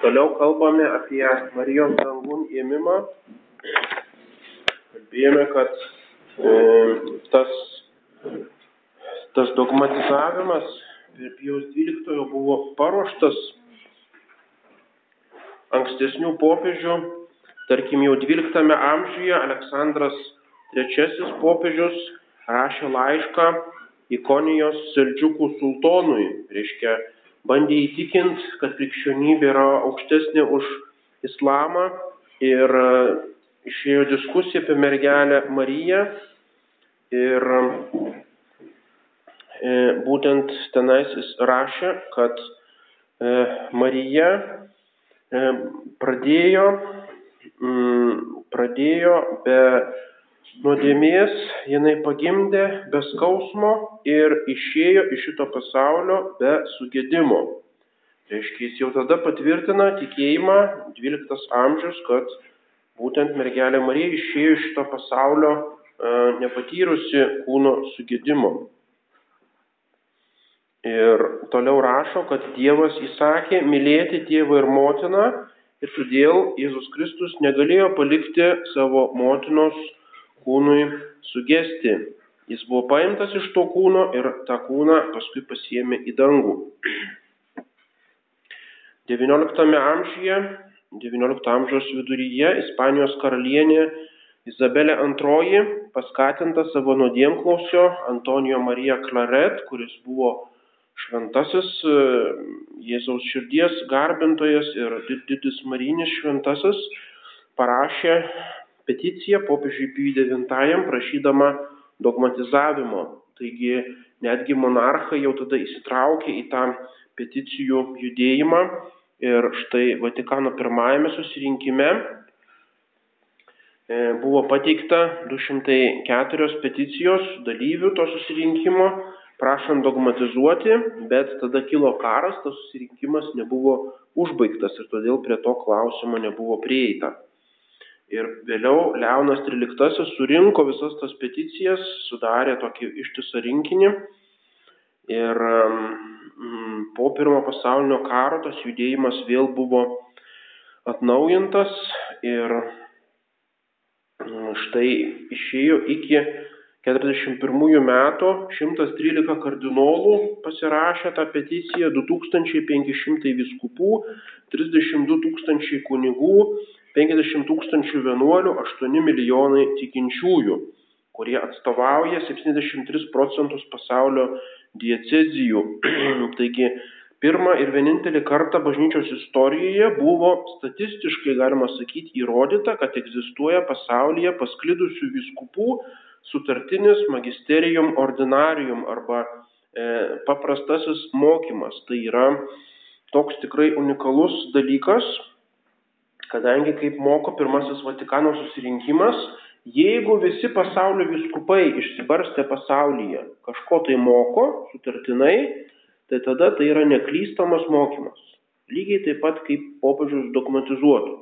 Toliau kalbame apie Marijos dangun ėmimą. Kalbėjome, kad e, tas, tas dogmatizavimas Pijaus 12 buvo paruoštas ankstesnių popiežių. Tarkim, jau 12 amžiuje Aleksandras III popiežius rašė laišką Ikonijos Seldžiukų sultonui, reiškia bandė įtikint, kad krikščionybė yra aukštesnė už islamą ir e, išėjo diskusija apie mergelę Mariją ir e, būtent tenais jis rašė, kad e, Marija pradėjo, pradėjo be nuodėmės jinai pagimdė be skausmo ir išėjo iš šito pasaulio be sugėdimo. Reiškia, jis jau tada patvirtina tikėjimą 12 amžius, kad būtent mergelė Marija išėjo iš šito pasaulio e, nepatyrusi kūno sugėdimo. Ir toliau rašo, kad Dievas įsakė mylėti tėvą ir motiną ir todėl Jėzus Kristus negalėjo palikti savo motinos kūnui sugesti. Jis buvo paimtas iš to kūno ir tą kūną paskui pasiemė į dangų. XIX amžiuje, XIX amžiaus viduryje Ispanijos karalienė Izabelė II paskatinta savo nuodėmklausio Antonijo Marija Claret, kuris buvo šventasis e, Jėzaus širdies garbintojas ir didis marinis šventasis, parašė peticiją popiežiui Pijui IX prašydama dogmatizavimo. Taigi netgi monarchai jau tada įsitraukė į tą peticijų judėjimą ir štai Vatikano pirmajame susirinkime e, buvo pateikta 204 peticijos dalyvių to susirinkimo, prašant dogmatizuoti, bet tada kilo karas, tas susirinkimas nebuvo užbaigtas ir todėl prie to klausimo nebuvo prieita. Ir vėliau Leonas XIII surinko visas tas peticijas, sudarė tokį ištisą rinkinį. Ir mm, po pirmo pasaulinio karo tas judėjimas vėl buvo atnaujintas ir mm, štai išėjo iki 41 metų 113 kardinolų pasirašė tą peticiją, 2500 viskupų, 32 tūkstančiai kunigų 50 tūkstančių vienuolių, 8 milijonai tikinčiųjų, kurie atstovauja 73 procentus pasaulio diecezijų. Taigi, pirmą ir vienintelį kartą bažnyčios istorijoje buvo statistiškai, galima sakyti, įrodyta, kad egzistuoja pasaulyje pasklidusių viskupų sutartinis magisterium ordinarium arba e, paprastasis mokymas. Tai yra toks tikrai unikalus dalykas, kadangi, kaip moko pirmasis Vatikano susirinkimas, jeigu visi pasaulio viskupai išsibarstę pasaulyje kažko tai moko sutartinai, tai tada tai yra neklystamas mokymas. Lygiai taip pat kaip popiežius dogmatizuotų.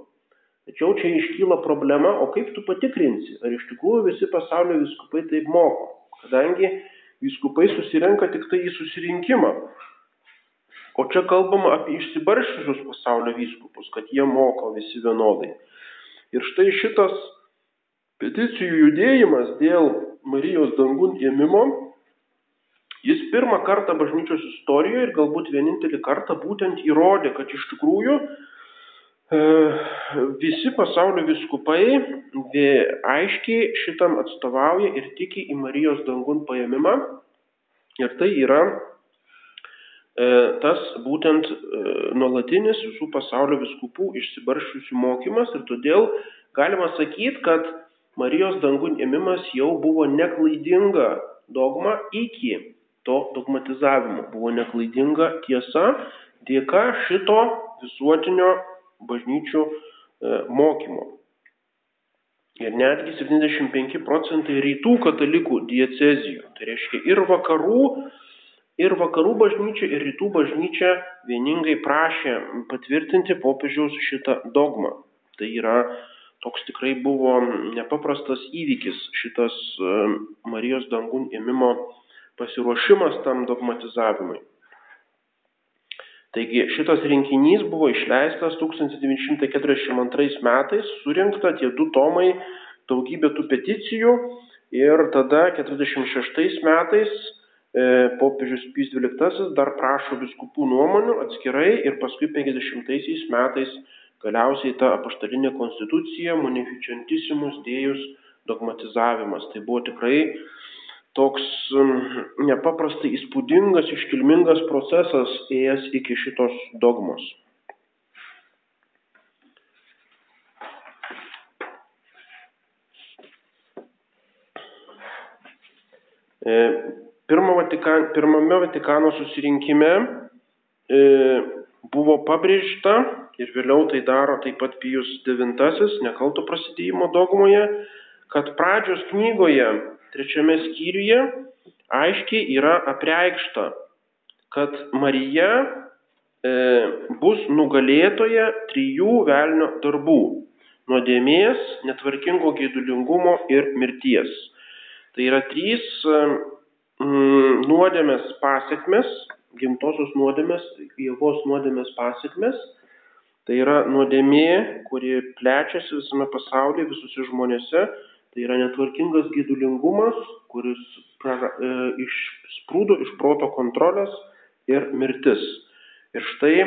Tačiau čia iškyla problema, o kaip tu patikrinsi, ar iš tikrųjų visi pasaulio viskupai taip moko. Kadangi viskupai susirenka tik tai į susirinkimą. O čia kalbama apie išsibarščiusius pasaulio vyskupus, kad jie moko visi vienodai. Ir štai šitas peticijų judėjimas dėl Marijos dangun ėmimo, jis pirmą kartą bažnyčios istorijoje ir galbūt vienintelį kartą būtent įrodė, kad iš tikrųjų e, visi pasaulio viskupai aiškiai šitam atstovauja ir tiki į Marijos dangun paėmimą. Ir tai yra tas būtent e, nuolatinis visų pasaulio viskupų išsibarščiusių mokymas ir todėl galima sakyti, kad Marijos dangun ėmimas jau buvo neklaidinga dogma iki to dogmatizavimo. Buvo neklaidinga tiesa dėka šito visuotinio bažnyčių e, mokymo. Ir netgi 75 procentai rytų katalikų diecezijų, tai reiškia ir vakarų ir vakarų bažnyčia, ir rytų bažnyčia vieningai prašė patvirtinti popiežiaus šitą dogmą. Tai yra toks tikrai buvo nepaprastas įvykis šitas e, Marijos dangun ėmimo pasiruošimas tam dogmatizavimui. Taigi šitas rinkinys buvo išleistas 1942 metais, surinkta tie du tomai, daugybė tų peticijų ir tada 1946 metais popiežius Pys XII dar prašo viskupų nuomonių atskirai ir paskui 50 metais galiausiai ta apaštalinė konstitucija munificentissimus dėjus dogmatizavimas. Tai buvo tikrai toks nepaprastai įspūdingas, iškilmingas procesas ėjęs iki šitos dogmos. E, Vatikan, pirmame Vatikano susirinkime e, buvo pabrėžta ir vėliau tai daro taip pat Pijus IX nekalto prasidėjimo dogmoje, kad pradžios knygoje trečiame skyriuje aiškiai yra apreikšta, kad Marija e, bus nugalėtoja trijų velnio darbų - nuodėmės, netvarkingo gėdulingumo ir mirties. Tai yra trys nuodėmės pasiekmes, gimtosios nuodėmės, jėgos nuodėmės pasiekmes. Tai yra nuodėmė, kuri plečiasi visame pasaulyje, visuose žmonėse, Tai yra netvarkingas gydulingumas, kuris prara, e, išsprūdo iš proto kontrolės ir mirtis. Ir štai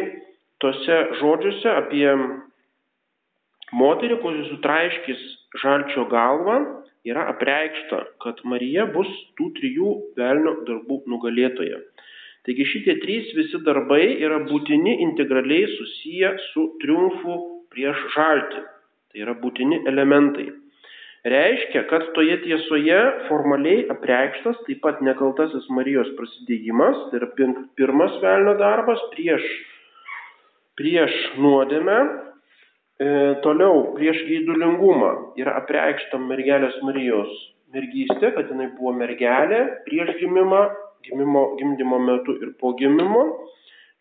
tose žodžiuose apie moterį, kuri sutraiškis žalčio galvą, yra apreikšta, kad Marija bus tų trijų velnio darbų nugalėtoja. Taigi šitie trys visi darbai yra būtini integraliai susiję su triumfu prieš žaltį. Tai yra būtini elementai reiškia, kad toje tiesoje formaliai apreikštas taip pat nekaltasis Marijos prasidėjimas, tai yra pirmas velnio darbas prieš, prieš nuodėmę, toliau prieš geidulingumą yra apreikšta mergelės Marijos mergystė, kad jinai buvo mergelė prieš gimimą, gimimo, gimdymo metu ir po gimimo.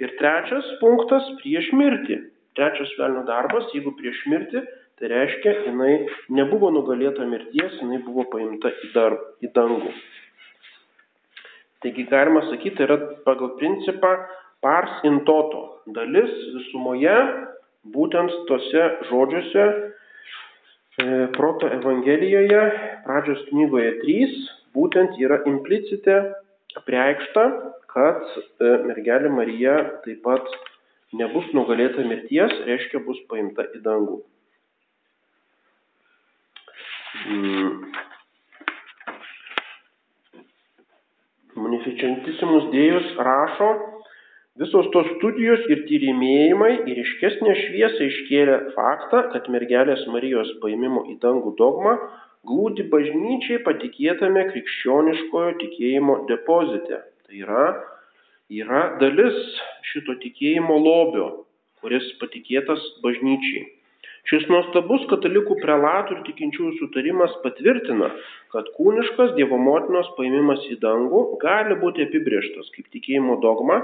Ir trečias punktas prieš mirtį. Trečias velnio darbas, jeigu prieš mirtį, Tai reiškia, jinai nebuvo nugalėta mirties, jinai buvo paimta į, dar, į dangų. Taigi galima sakyti, yra pagal principą pars in toto. Dalis visumoje, būtent tose žodžiuose, e, proto Evangelijoje, pradžios knygoje 3, būtent yra implicite apreikšta, kad e, mergelė Marija taip pat nebus nugalėta mirties, reiškia bus paimta į dangų. Mm. Munificentissimus Dėjus rašo, visos tos studijos ir tyrimėjimai ir iškesnė šviesa iškėlė faktą, kad mergelės Marijos paimimo į dangų dogma glūdi bažnyčiai patikėtame krikščioniškojo tikėjimo depozite. Tai yra, yra dalis šito tikėjimo lobio, kuris patikėtas bažnyčiai. Šis nuostabus katalikų prelatų ir tikinčiųjų sutarimas patvirtina, kad kūniškas Dievo motinos paimimas į dangų gali būti apibrieštas kaip tikėjimo dogma,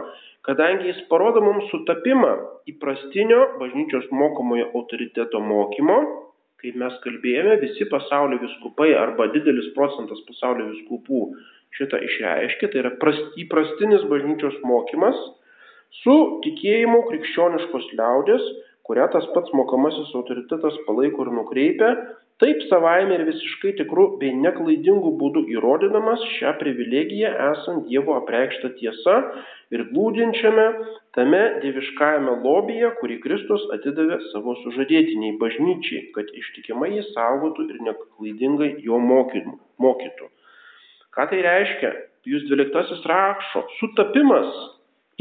kadangi jis parodo mums sutapimą įprastinio bažnyčios mokomojo autoriteto mokymo, kaip mes kalbėjome, visi pasaulio viskupai arba didelis procentas pasaulio viskupų šitą išreiškia, tai yra įprastinis bažnyčios mokymas su tikėjimu krikščioniškos liaudės kurią tas pats mokamasis autoritetas palaiko ir nukreipia, taip savaime ir visiškai tikrų bei neklaidingų būdų įrodydamas šią privilegiją esant Dievo apreikštą tiesą ir glūdinčiame tame dieviškajame lobyje, kurį Kristus atidavė savo sužadėtiniai bažnyčiai, kad ištikimai jį saugotų ir neklaidingai jo mokytų. Ką tai reiškia? Jūs dvyliktasis rašo, sutapimas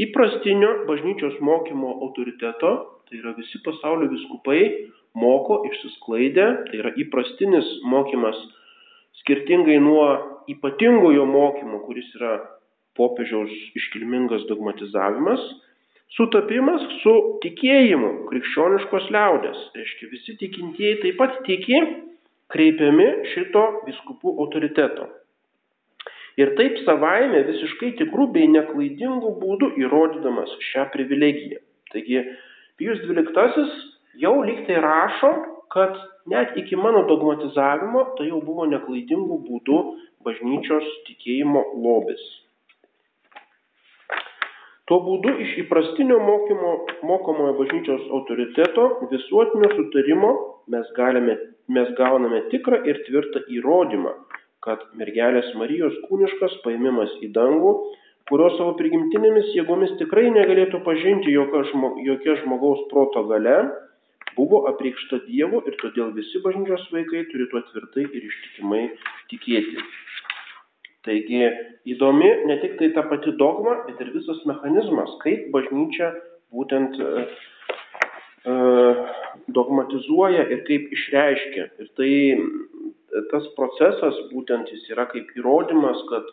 įprastinio bažnyčios mokymo autoriteto tai yra visi pasaulio viskupai moko išsisklaidę, tai yra įprastinis mokymas, skirtingai nuo ypatingojo mokymo, kuris yra popiežiaus iškilmingas dogmatizavimas, sutapimas su tikėjimu krikščioniškos liaudės. Reiškia, visi tikintieji taip pat tiki, kreipiami šito viskupų autoriteto. Ir taip savaime visiškai tikrų bei neklaidingų būdų įrodydamas šią privilegiją. Taigi Pijus XII jau lygtai rašo, kad net iki mano dogmatizavimo tai jau buvo neklaidingų būdų bažnyčios tikėjimo lobis. Tuo būdu iš įprastinio mokymo, mokomojo bažnyčios autoriteto visuotinio sutarimo mes, galime, mes gauname tikrą ir tvirtą įrodymą, kad mergelės Marijos kūniškas paėmimas į dangų, kurios savo prigimtinėmis jėgomis tikrai negalėtų pažinti jokia žmogaus proto gale, buvo apreikšta Dievo ir todėl visi bažnyčios vaikai turi tuo tvirtai ir ištikimai tikėti. Taigi įdomi ne tik tai ta pati dogma, bet ir visas mechanizmas, kaip bažnyčia būtent e, e, dogmatizuoja ir kaip išreiškia. Ir tai tas procesas būtent jis yra kaip įrodymas, kad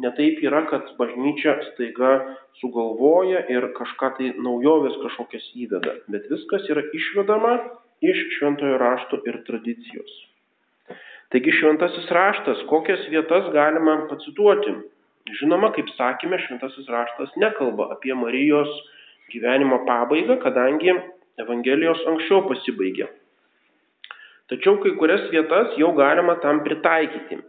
netaip yra, kad bažnyčia staiga sugalvoja ir kažką tai naujovės kažkokias įveda, bet viskas yra išvedama iš šventojo rašto ir tradicijos. Taigi šventasis raštas, kokias vietas galima pacituoti? Žinoma, kaip sakėme, šventasis raštas nekalba apie Marijos gyvenimo pabaigą, kadangi Evangelijos anksčiau pasibaigė. Tačiau kai kurias vietas jau galima tam pritaikyti.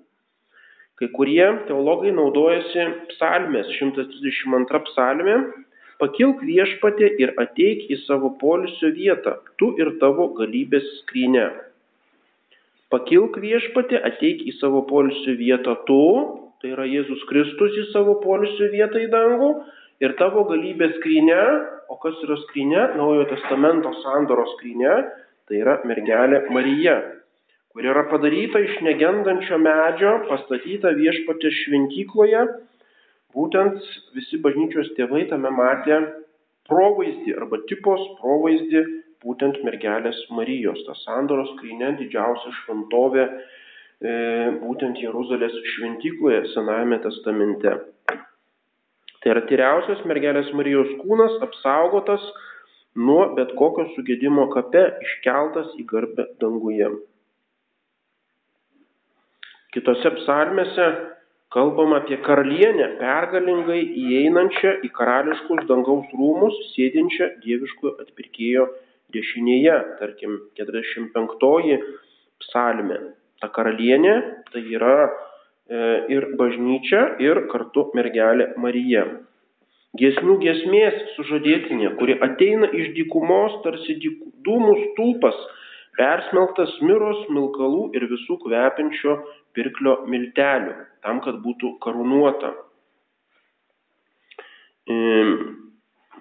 Kai kurie teologai naudojasi psalmės 132 psalmė, pakilk viešpatė ir ateik į savo polisio vietą, tu ir tavo galybės skrynė. Pakilk viešpatė, ateik į savo polisio vietą tu, tai yra Jėzus Kristus į savo polisio vietą į dangų ir tavo galybės skryne, o kas yra skryne, Naujojo testamento sandoros skryne, tai yra mergelė Marija, kuri yra padaryta iš negendančio medžio, pastatyta viešpatė šventykloje. Būtent visi bažnyčios tėvai tame matė provaizdį arba tipos provaizdį būtent mergelės Marijos. Ta sandoros skryne didžiausia šventovė e, būtent Jeruzalės šventykloje Senajame testamente. Tai yra tyriausias mergelės Marijos kūnas apsaugotas nuo bet kokio sugėdimo kape iškeltas į garbę danguje. Kitose psalmėse kalbama apie karalienę pergalingai įeinančią į karališkus dangaus rūmus, sėdinčią dieviškojo atpirkėjo dešinėje, tarkim, 45 psalmė. Ta karalienė tai yra e, ir bažnyčia, ir kartu mergelė Marija. Giesmių giesmės sužadėtinė, kuri ateina iš dykumos tarsi dūmų stulpas, persmelktas miros, milkalų ir visų kvepinčio pirklio miltelių, tam, kad būtų karūnuota. E,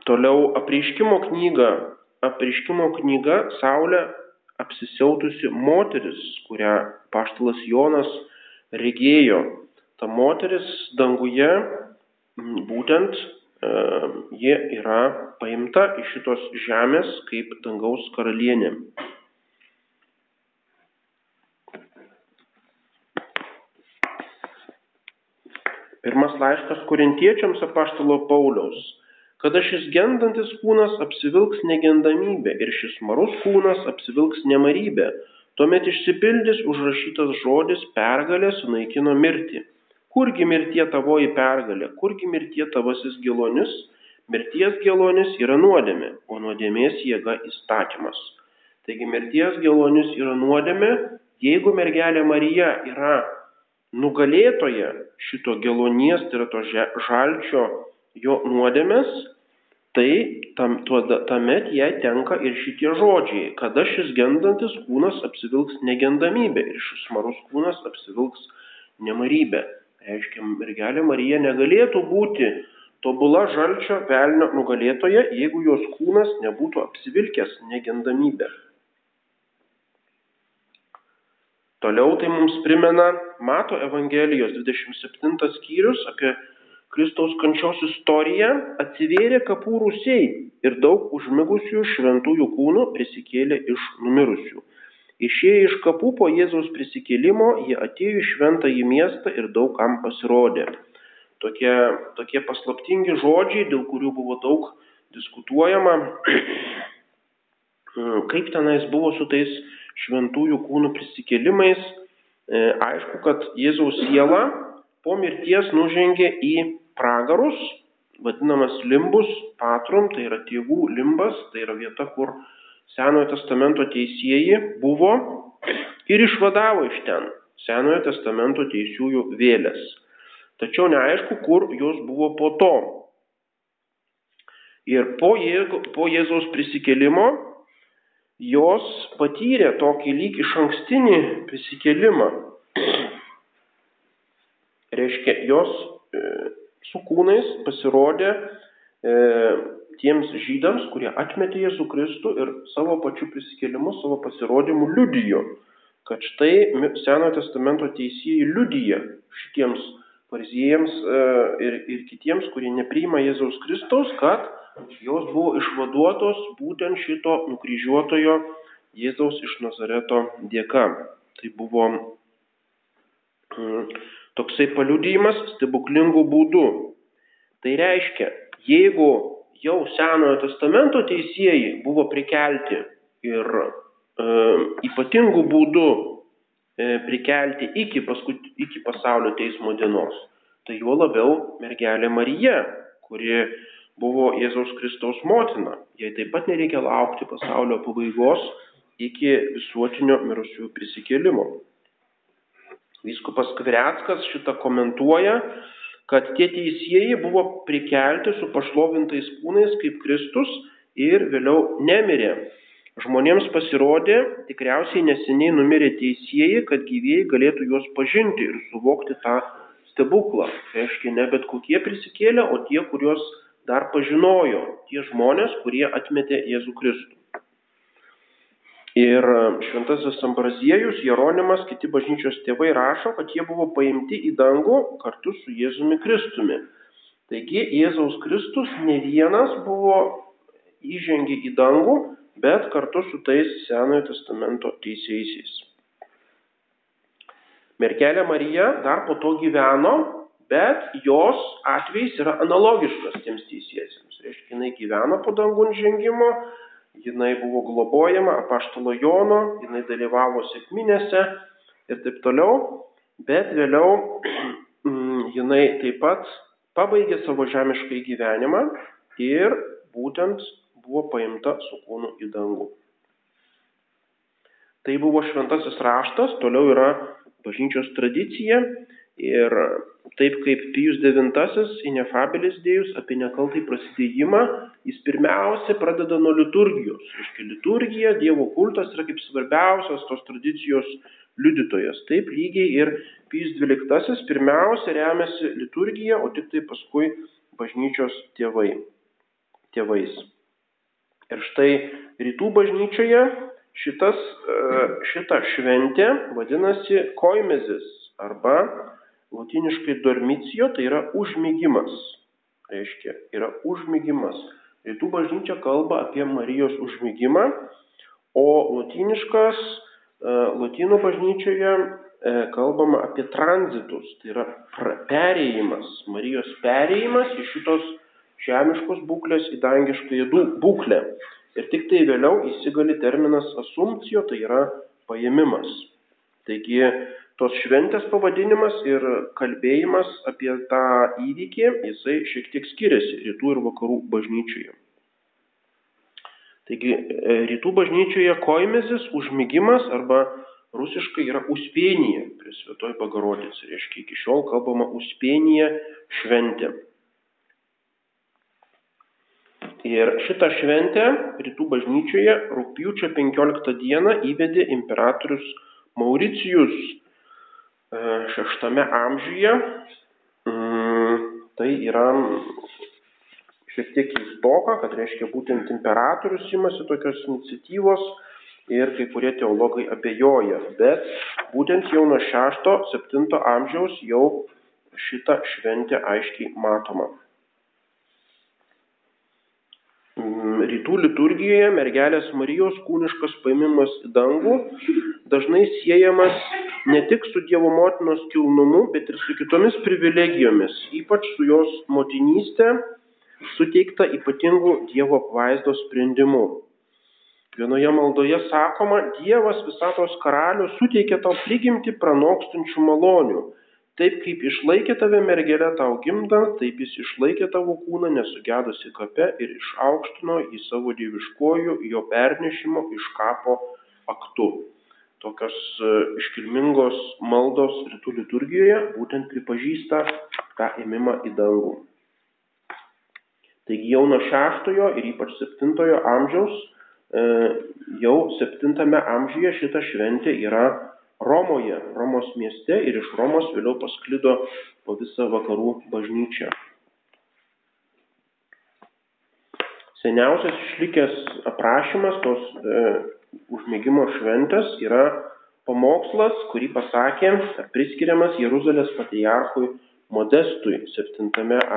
toliau apreiškimo knyga apreiškimo knyga Saulė apsisiautusi moteris, kurią paštalas Jonas regėjo. Ta moteris danguje būtent e, ji yra paimta iš šitos žemės kaip dangaus karalienė. Pirmas laiškas korintiečiams apaštalo Pauliaus kada šis gendantis kūnas apsivilks negendamybę ir šis marus kūnas apsivilks nemarybę, tuomet išsipildys užrašytas žodis pergalė sunaikino mirtį. Kurgi mirtie tavoji pergalė, kurgi mirtie tavasis gilonis, mirties gilonis yra nuodėmė, o nuodėmės jėga įstatymas. Taigi mirties gilonis yra nuodėmė, jeigu mergelė Marija yra nugalėtoja šito gelonies, tai yra to žalčio jo nuodėmės, tai tam, tuo, tamet jai tenka ir šitie žodžiai, kada šis gendantis kūnas apsivilks negendamybę ir šis marus kūnas apsivilks nemarybę. Reiškia, mergelė Marija negalėtų būti tobula žalčio velnio nugalėtoja, jeigu jos kūnas nebūtų apsivilkęs negendamybę. Toliau tai mums primena Mato Evangelijos 27 skyrius apie Kristaus kančios istorija atsivėrė kapų rūsiai ir daug užmigusių šventųjų kūnų prisikėlė iš numirusių. Išėję iš kapų po Jėzaus prisikėlimo, jie atėjo į šventąjį miestą ir daug kam pasirodė. Tokie, tokie paslaptingi žodžiai, dėl kurių buvo daug diskutuojama, kaip tenais buvo su tais šventųjų kūnų prisikėlimais. E, aišku, kad Jėzaus siela po mirties nužengė į pragarus, vadinamas limbus patrum, tai yra tėvų limbas, tai yra vieta, kur Senojo testamento teisėjai buvo ir išvadavo iš ten Senojo testamento teisiųjų vėlės. Tačiau neaišku, kur jos buvo po to. Ir po, Jėgo, po Jėzaus prisikėlimo jos patyrė tokį lyg iš ankstinį prisikėlimą. Reiškia, jos e, su kūnais pasirodė e, tiems žydams, kurie atmetė Jėzų Kristų ir savo pačių prisikėlimu, savo pasirodymu liudijo, kad štai Senojo testamento teisėjai liudyja šitiems fariziejams e, ir, ir kitiems, kurie nepriima Jėzaus Kristaus, kad jos buvo išvaduotos būtent šito nukryžiuotojo Jėzaus iš Nazareto dėka. Tai buvo mm, toksai paliudijimas stebuklingų būdų. Tai reiškia, jeigu jau Senojo testamento teisėjai buvo prikelti ir e, ypatingų būdų e, prikelti iki, paskut, iki pasaulio teismo dienos, tai juo labiau mergelė Marija, kuri buvo Jėzaus Kristaus motina. Jai taip pat nereikia laukti pasaulio pabaigos iki visuotinio mirusiųjų prisikėlimo. Vyskupas Kviriackas šitą komentuoja, kad tie teisėjai buvo prikelti su pašlovintais kūnais kaip Kristus ir vėliau nemirė. Žmonėms pasirodė, tikriausiai neseniai numirė teisėjai, kad gyvėjai galėtų juos pažinti ir suvokti tą stebuklą. Tai reiškia, ne bet kokie prisikėlė, o tie, kuriuos dar pažinojo tie žmonės, kurie atmetė Jėzų Kristų. Ir šventasis Ambraziejus, Jeronimas, kiti bažnyčios tėvai rašo, kad jie buvo paimti į dangų kartu su Jėzumi Kristumi. Taigi Jėzaus Kristus ne vienas buvo įžengė į dangų, bet kartu su tais Senojo testamento teisėjaisiais. Merkelė Marija dar po to gyveno bet jos atvejs yra analogiškas tiems teisiesiems. Reiškia, jinai gyveno po dangų žengimo, jinai buvo globojama apaštalo Jono, jinai dalyvavo sėkminėse ir taip toliau, bet vėliau mm, jinai taip pat pabaigė savo žemiškai gyvenimą ir būtent buvo paimta su kūnu į dangų. Tai buvo šventasis raštas, toliau yra bažnyčios tradicija Ir taip kaip Pijus IX Inefabilis dėjus apie nekaltai prasidėjimą, jis pirmiausia pradeda nuo liturgijos. Iškia, liturgija, Dievo kultas yra kaip svarbiausias tos tradicijos liudytojas. Taip lygiai ir Pijus XII pirmiausia remiasi liturgija, o tik tai paskui bažnyčios tėvai, tėvais. Ir štai rytų bažnyčioje šitas, e, šita šventė vadinasi koimezis arba Latiniškai dormicijo tai yra užmygimas. Reiškia, yra užmygimas. Rytų bažnyčia kalba apie Marijos užmygimą, o latiniškas, e, latino bažnyčioje e, kalbama apie tranzitus, tai yra perėjimas, Marijos perėjimas iš šitos žemiškos būklės į dangiškąją būklę. Ir tik tai vėliau įsigali terminas asumcijo, tai yra paėmimas. Taigi tos šventės pavadinimas ir kalbėjimas apie tą įvykį, jisai šiek tiek skiriasi rytų ir vakarų bažnyčioje. Taigi e, rytų bažnyčioje koimezis, užmygimas arba rusiškai yra uspėnija prie Svetoj Bagarodės. Reiškia, iki šiol kalbama uspėnija šventė. Ir šitą šventę rytų bažnyčioje rūpjūčio 15 dieną įvedė imperatorius Mauricijus šeštame amžiuje. Mm, tai yra šiek tiek keistoka, kad reiškia būtent imperatorius imasi tokios iniciatyvos ir kai kurie teologai abejoja, bet būtent jau nuo 6-7 amžiaus jau šita šventė aiškiai matoma. Mm, rytų liturgijoje mergelės Marijos kūniškas paimimas į dangų dažnai siejamas ne tik su Dievo motinos kilnumu, bet ir su kitomis privilegijomis, ypač su jos motinystė, suteikta ypatingų Dievo apvaizdos sprendimu. Vienoje maldoje sakoma, Dievas visatos karalius suteikė tau prigimti pranokstančių malonių. Taip kaip išlaikė tave mergelė tau gimdant, taip jis išlaikė tavo kūną nesugedusi kape ir išaukštino jį savo dieviškojų jo pernešimo iš kapo aktu tokios e, iškilmingos maldos rytų liturgijoje būtent pripažįsta tą ėmimą į dangų. Taigi jau nuo šeštojo ir ypač septintojo amžiaus, e, jau septintame amžiuje šita šventė yra Romoje, Romos mieste ir iš Romos vėliau pasklido po visą vakarų bažnyčią. Seniausias išlikęs aprašymas tos e, užmėgimo šventės yra pamokslas, kurį pasakė priskiriamas Jeruzalės patriarchui Modestui 7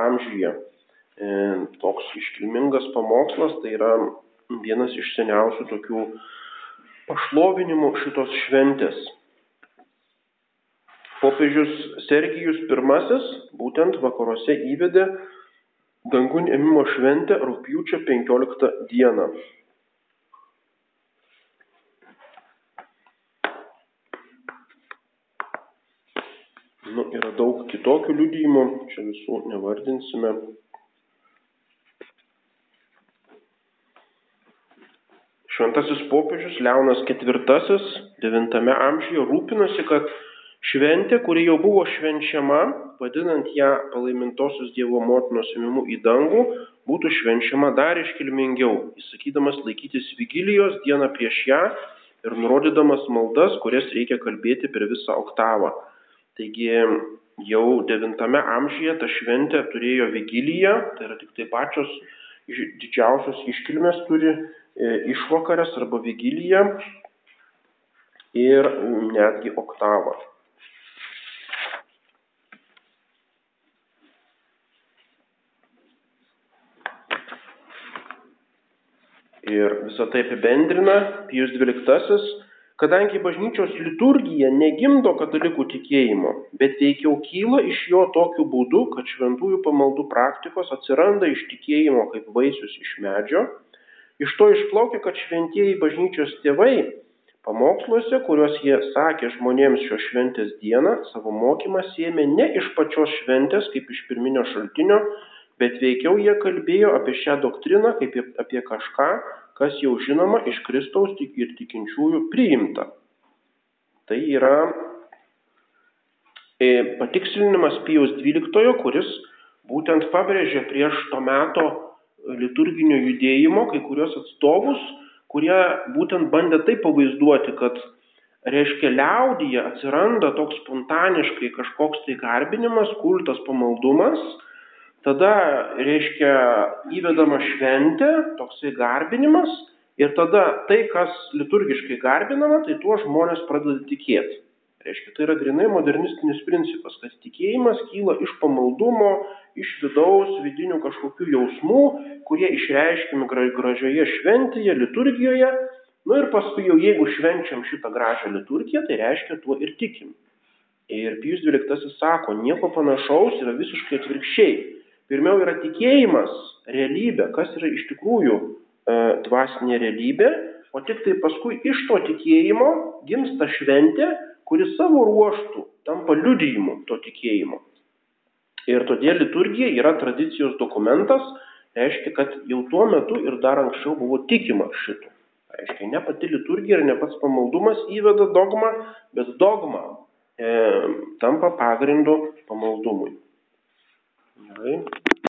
amžiuje. E, toks iškilmingas pamokslas tai yra vienas iš seniausių tokių pašlovinimų šitos šventės. Popiežius Sergijus I būtent vakaruose įvedė dangun ėmimo šventę rūpjūčio 15 dieną. Nu, yra daug kitokių liudijimų, čia visų nevardinsime. Šventasis popiežius Leonas IV IX amžiuje rūpinosi, kad šventė, kuri jau buvo švenčiama, vadinant ją palaimintosios Dievo motinos ėmimu į dangų, būtų švenčiama dar iškilmingiau, įsakydamas laikytis vigilijos dieną prieš ją ir nurodydamas maldas, kurias reikia kalbėti per visą oktavą. Taigi jau devintame amžiuje ta šventė turėjo vigiliją, tai yra tik tai pačios didžiausios iškilmės turi e, išvakarės arba vigiliją ir netgi oktavą. Ir visą tai apibendrina Pijus XII kadangi bažnyčios liturgija negimdo katalikų tikėjimo, bet veikiau kyla iš jo tokiu būdu, kad šventųjų pamaldų praktikos atsiranda iš tikėjimo kaip vaisius iš medžio, iš to išplaukia, kad šventieji bažnyčios tėvai pamoksluose, kuriuos jie sakė žmonėms šios šventės dieną, savo mokymą siemė ne iš pačios šventės kaip iš pirminio šaltinio, bet veikiau jie kalbėjo apie šią doktriną kaip apie kažką, kas jau žinoma iš Kristaus ir tikinčiųjų priimta. Tai yra e, patikslinimas Pijaus XII, kuris būtent pabrėžė prieš to meto liturginio judėjimo kai kurios atstovus, kurie būtent bandė taip pavaizduoti, kad reiškia liaudyje atsiranda toks spontaniškai kažkoks tai garbinimas, kultas, pamaldumas, tada, reiškia, įvedama šventė, toksai garbinimas ir tada tai, kas liturgiškai garbinama, tai tuo žmonės pradeda tikėti. Reiškia, tai yra grinai modernistinis principas, kad tikėjimas kyla iš pamaldumo, iš vidaus, vidinių kažkokių jausmų, kurie išreiškimi gražioje šventėje, liturgijoje. Na nu ir paskui jau jeigu švenčiam šitą gražią liturgiją, tai reiškia tuo ir tikim. Ir Pijus XII sako, nieko panašaus yra visiškai atvirkščiai Pirmiau yra tikėjimas, realybė, kas yra iš tikrųjų e, dvasinė realybė, o tik tai paskui iš to tikėjimo gimsta šventė, kuri savo ruoštų tampa liudijimu to tikėjimo. Ir todėl liturgija yra tradicijos dokumentas, reiškia, kad jau tuo metu ir dar anksčiau buvo tikima šitų. Reiškia, ne pati liturgija ir ne pats pamaldumas įveda dogmą, bet dogma e, tampa pagrindu pamaldumui. Okay